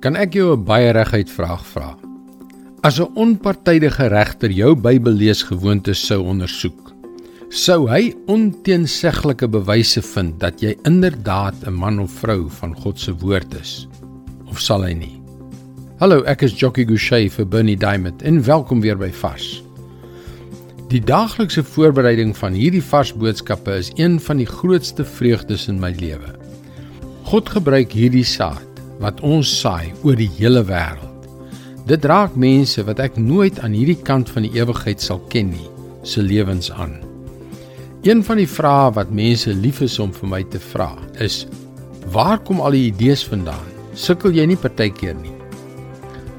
Kan ek jou 'n baie reguit vraag vra? As 'n onpartydige regter jou Bybelleesgewoontes sou ondersoek, sou hy onteenseglike bewyse vind dat jy inderdaad 'n man of vrou van God se woord is? Of sal hy nie? Hallo, ek is Jockey Gouchee vir Bernie Diamond en welkom weer by Vars. Die daaglikse voorbereiding van hierdie vars boodskappe is een van die grootste vreugdes in my lewe. God gebruik hierdie saad wat ons saai oor die hele wêreld. Dit raak mense wat ek nooit aan hierdie kant van die ewigheid sal ken nie, se lewens aan. Een van die vrae wat mense lief is om vir my te vra, is: Waar kom al die idees vandaan? Sukkel jy nie partykeer nie?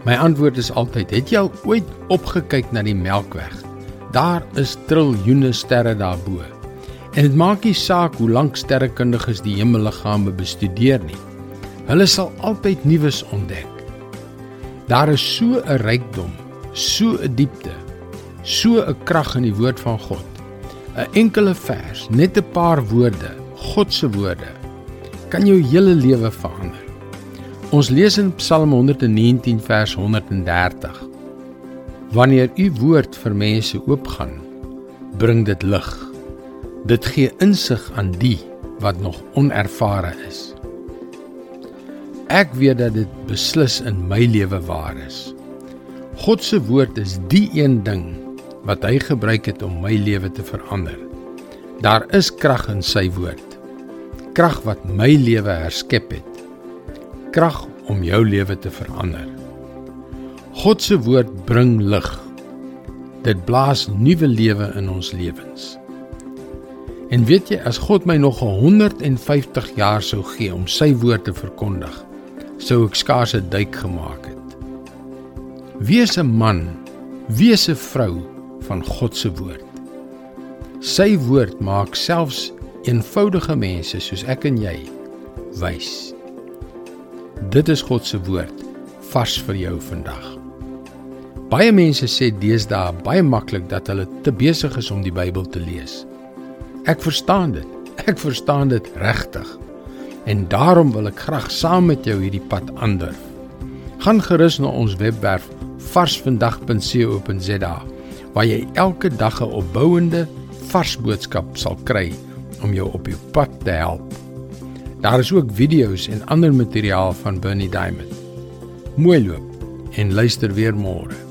My antwoord is altyd: Het jy al ooit opgekyk na die Melkweg? Daar is triljoene sterre daarbo. En dit maak nie saak hoe lank sterrekundiges die hemelliggame bestudeer nie. Hulle sal altyd nuus ontdek. Daar is so 'n rykdom, so 'n diepte, so 'n krag in die woord van God. 'n Enkele vers, net 'n paar woorde, God se woorde, kan jou hele lewe verander. Ons lees in Psalm 119 vers 130. Wanneer u woord vir mense oopgaan, bring dit lig. Dit gee insig aan die wat nog onervare is. Ek weet dat dit beslis in my lewe waar is. God se woord is die een ding wat hy gebruik het om my lewe te verander. Daar is krag in sy woord. Krag wat my lewe herskep het. Krag om jou lewe te verander. God se woord bring lig. Dit blaas nuwe lewe in ons lewens. En weet jy, as God my nog 150 jaar sou gee om sy woord te verkondig, sou ek skaars 'n duik gemaak het. Wees 'n man, wees 'n vrou van God se woord. Sy woord maak selfs eenvoudige mense soos ek en jy wys. Dit is God se woord vars vir jou vandag. Baie mense sê deesdae baie maklik dat hulle te besig is om die Bybel te lees. Ek verstaan dit. Ek verstaan dit regtig en daarom wil ek graag saam met jou hierdie pad aandurf. Gaan gerus na ons webwerf varsvandag.co.za waar jy elke dag 'n opbouende vars boodskap sal kry om jou op jou pad te help. Daar is ook video's en ander materiaal van Bernie Diamond. Mooi loop en luister weer môre.